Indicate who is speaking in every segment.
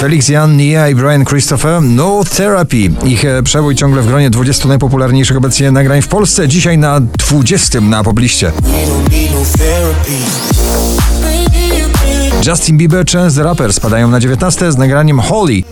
Speaker 1: Felix Jan, Nia i Brian Christopher, No Therapy. Ich e, przebój ciągle w gronie 20 najpopularniejszych obecnie nagrań w Polsce. Dzisiaj na 20 na pobliście. Justin Bieber, Chance the Rapper spadają na 19 z nagraniem Holly.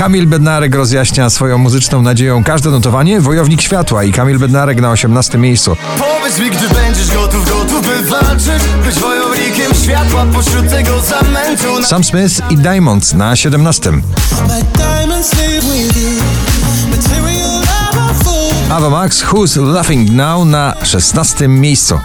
Speaker 1: Kamil Bednarek rozjaśnia swoją muzyczną nadzieją każde notowanie. Wojownik Światła i Kamil Bednarek na 18 miejscu.
Speaker 2: Powiedz mi, gdy będziesz gotów, gotów by walczyć Być wojownikiem światła pośród tego zamętu
Speaker 1: Sam Smith i Diamonds na 17. Ava Max, Who's Laughing Now na 16 miejscu.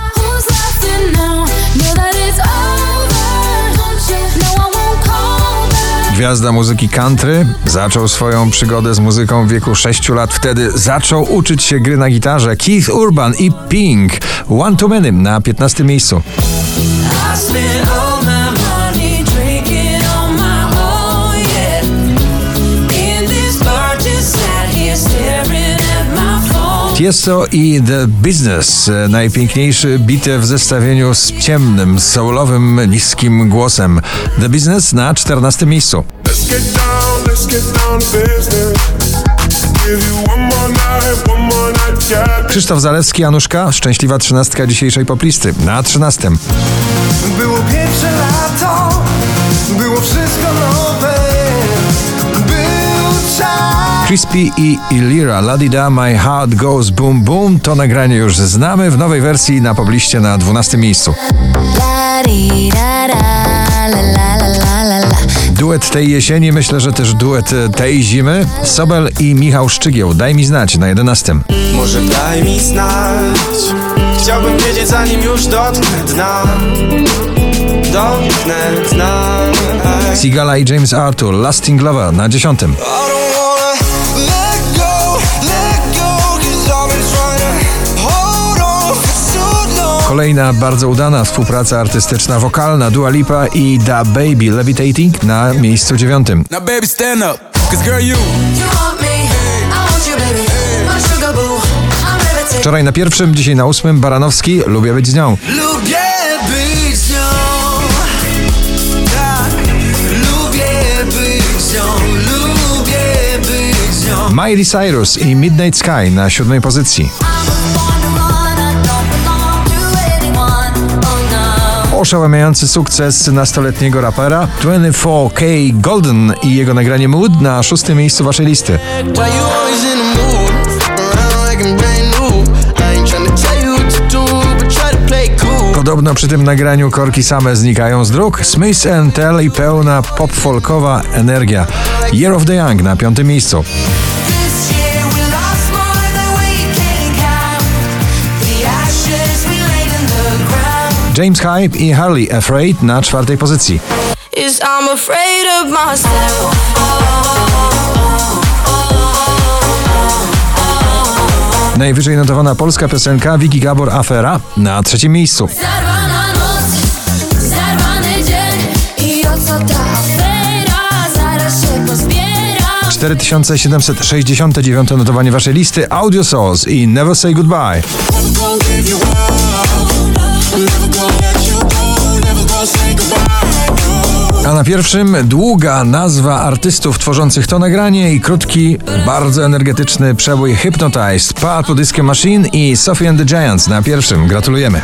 Speaker 1: Gwiazda muzyki country zaczął swoją przygodę z muzyką w wieku 6 lat. Wtedy zaczął uczyć się gry na gitarze. Keith Urban i Pink. One Too Many na 15 miejscu. Tiesto i The Business. Najpiękniejszy bite w zestawieniu z ciemnym, soulowym, niskim głosem. The Business na 14 miejscu.
Speaker 3: Let's get down, let's get down to business. Give you one more night, one more night, yeah.
Speaker 1: Krzysztof Zalewski, Januszka, szczęśliwa trzynastka dzisiejszej poplisty na 13.
Speaker 2: Było pierwsze lato, było wszystko nowe Był czas
Speaker 1: Crispy i Ilira, Ladida, My Heart Goes Boom Boom to nagranie już znamy w nowej wersji na pobliście na 12 miejscu. Duet tej jesieni, myślę, że też duet tej zimy. Sobel i Michał Szczygieł, daj mi znać na 11.
Speaker 2: Może daj mi znać Chciałbym wiedzieć zanim już dotknę dna Dotknę dna
Speaker 1: Sigala i James Arthur, Lasting Lover na 10. Kolejna bardzo udana współpraca artystyczna wokalna Dua Lipa i Da Baby Levitating na miejscu 9.
Speaker 4: Now, baby, stand up. Cause, girl, you.
Speaker 1: Wczoraj na pierwszym, dzisiaj na ósmym Baranowski, lubię być z nią.
Speaker 2: Lubię być z nią Tak, lubię być z nią Lubię być z nią
Speaker 1: Miley Cyrus i Midnight Sky na siódmej pozycji. Oszałamiający sukces nastoletniego rapera 24K Golden i jego nagranie Mood na szóstym miejscu waszej listy. Podobno przy tym nagraniu korki same znikają z dróg. Smith Tell i pełna pop-folkowa energia. Year of the Young na piątym miejscu. James Hype i Harley Afraid na czwartej pozycji. Najwyżej notowana polska piosenka Wiki Gabor Afera na trzecim miejscu.
Speaker 5: Zarwana noc, zarwany dzień i o co ta afera zaraz się pozbiera.
Speaker 1: 4769 notowanie waszej listy Audio Souls i Never Say Goodbye. A na pierwszym długa nazwa artystów tworzących to nagranie i krótki, bardzo energetyczny przebój Hypnotized, Purple Disco Machine i Sophie and the Giants na pierwszym. Gratulujemy.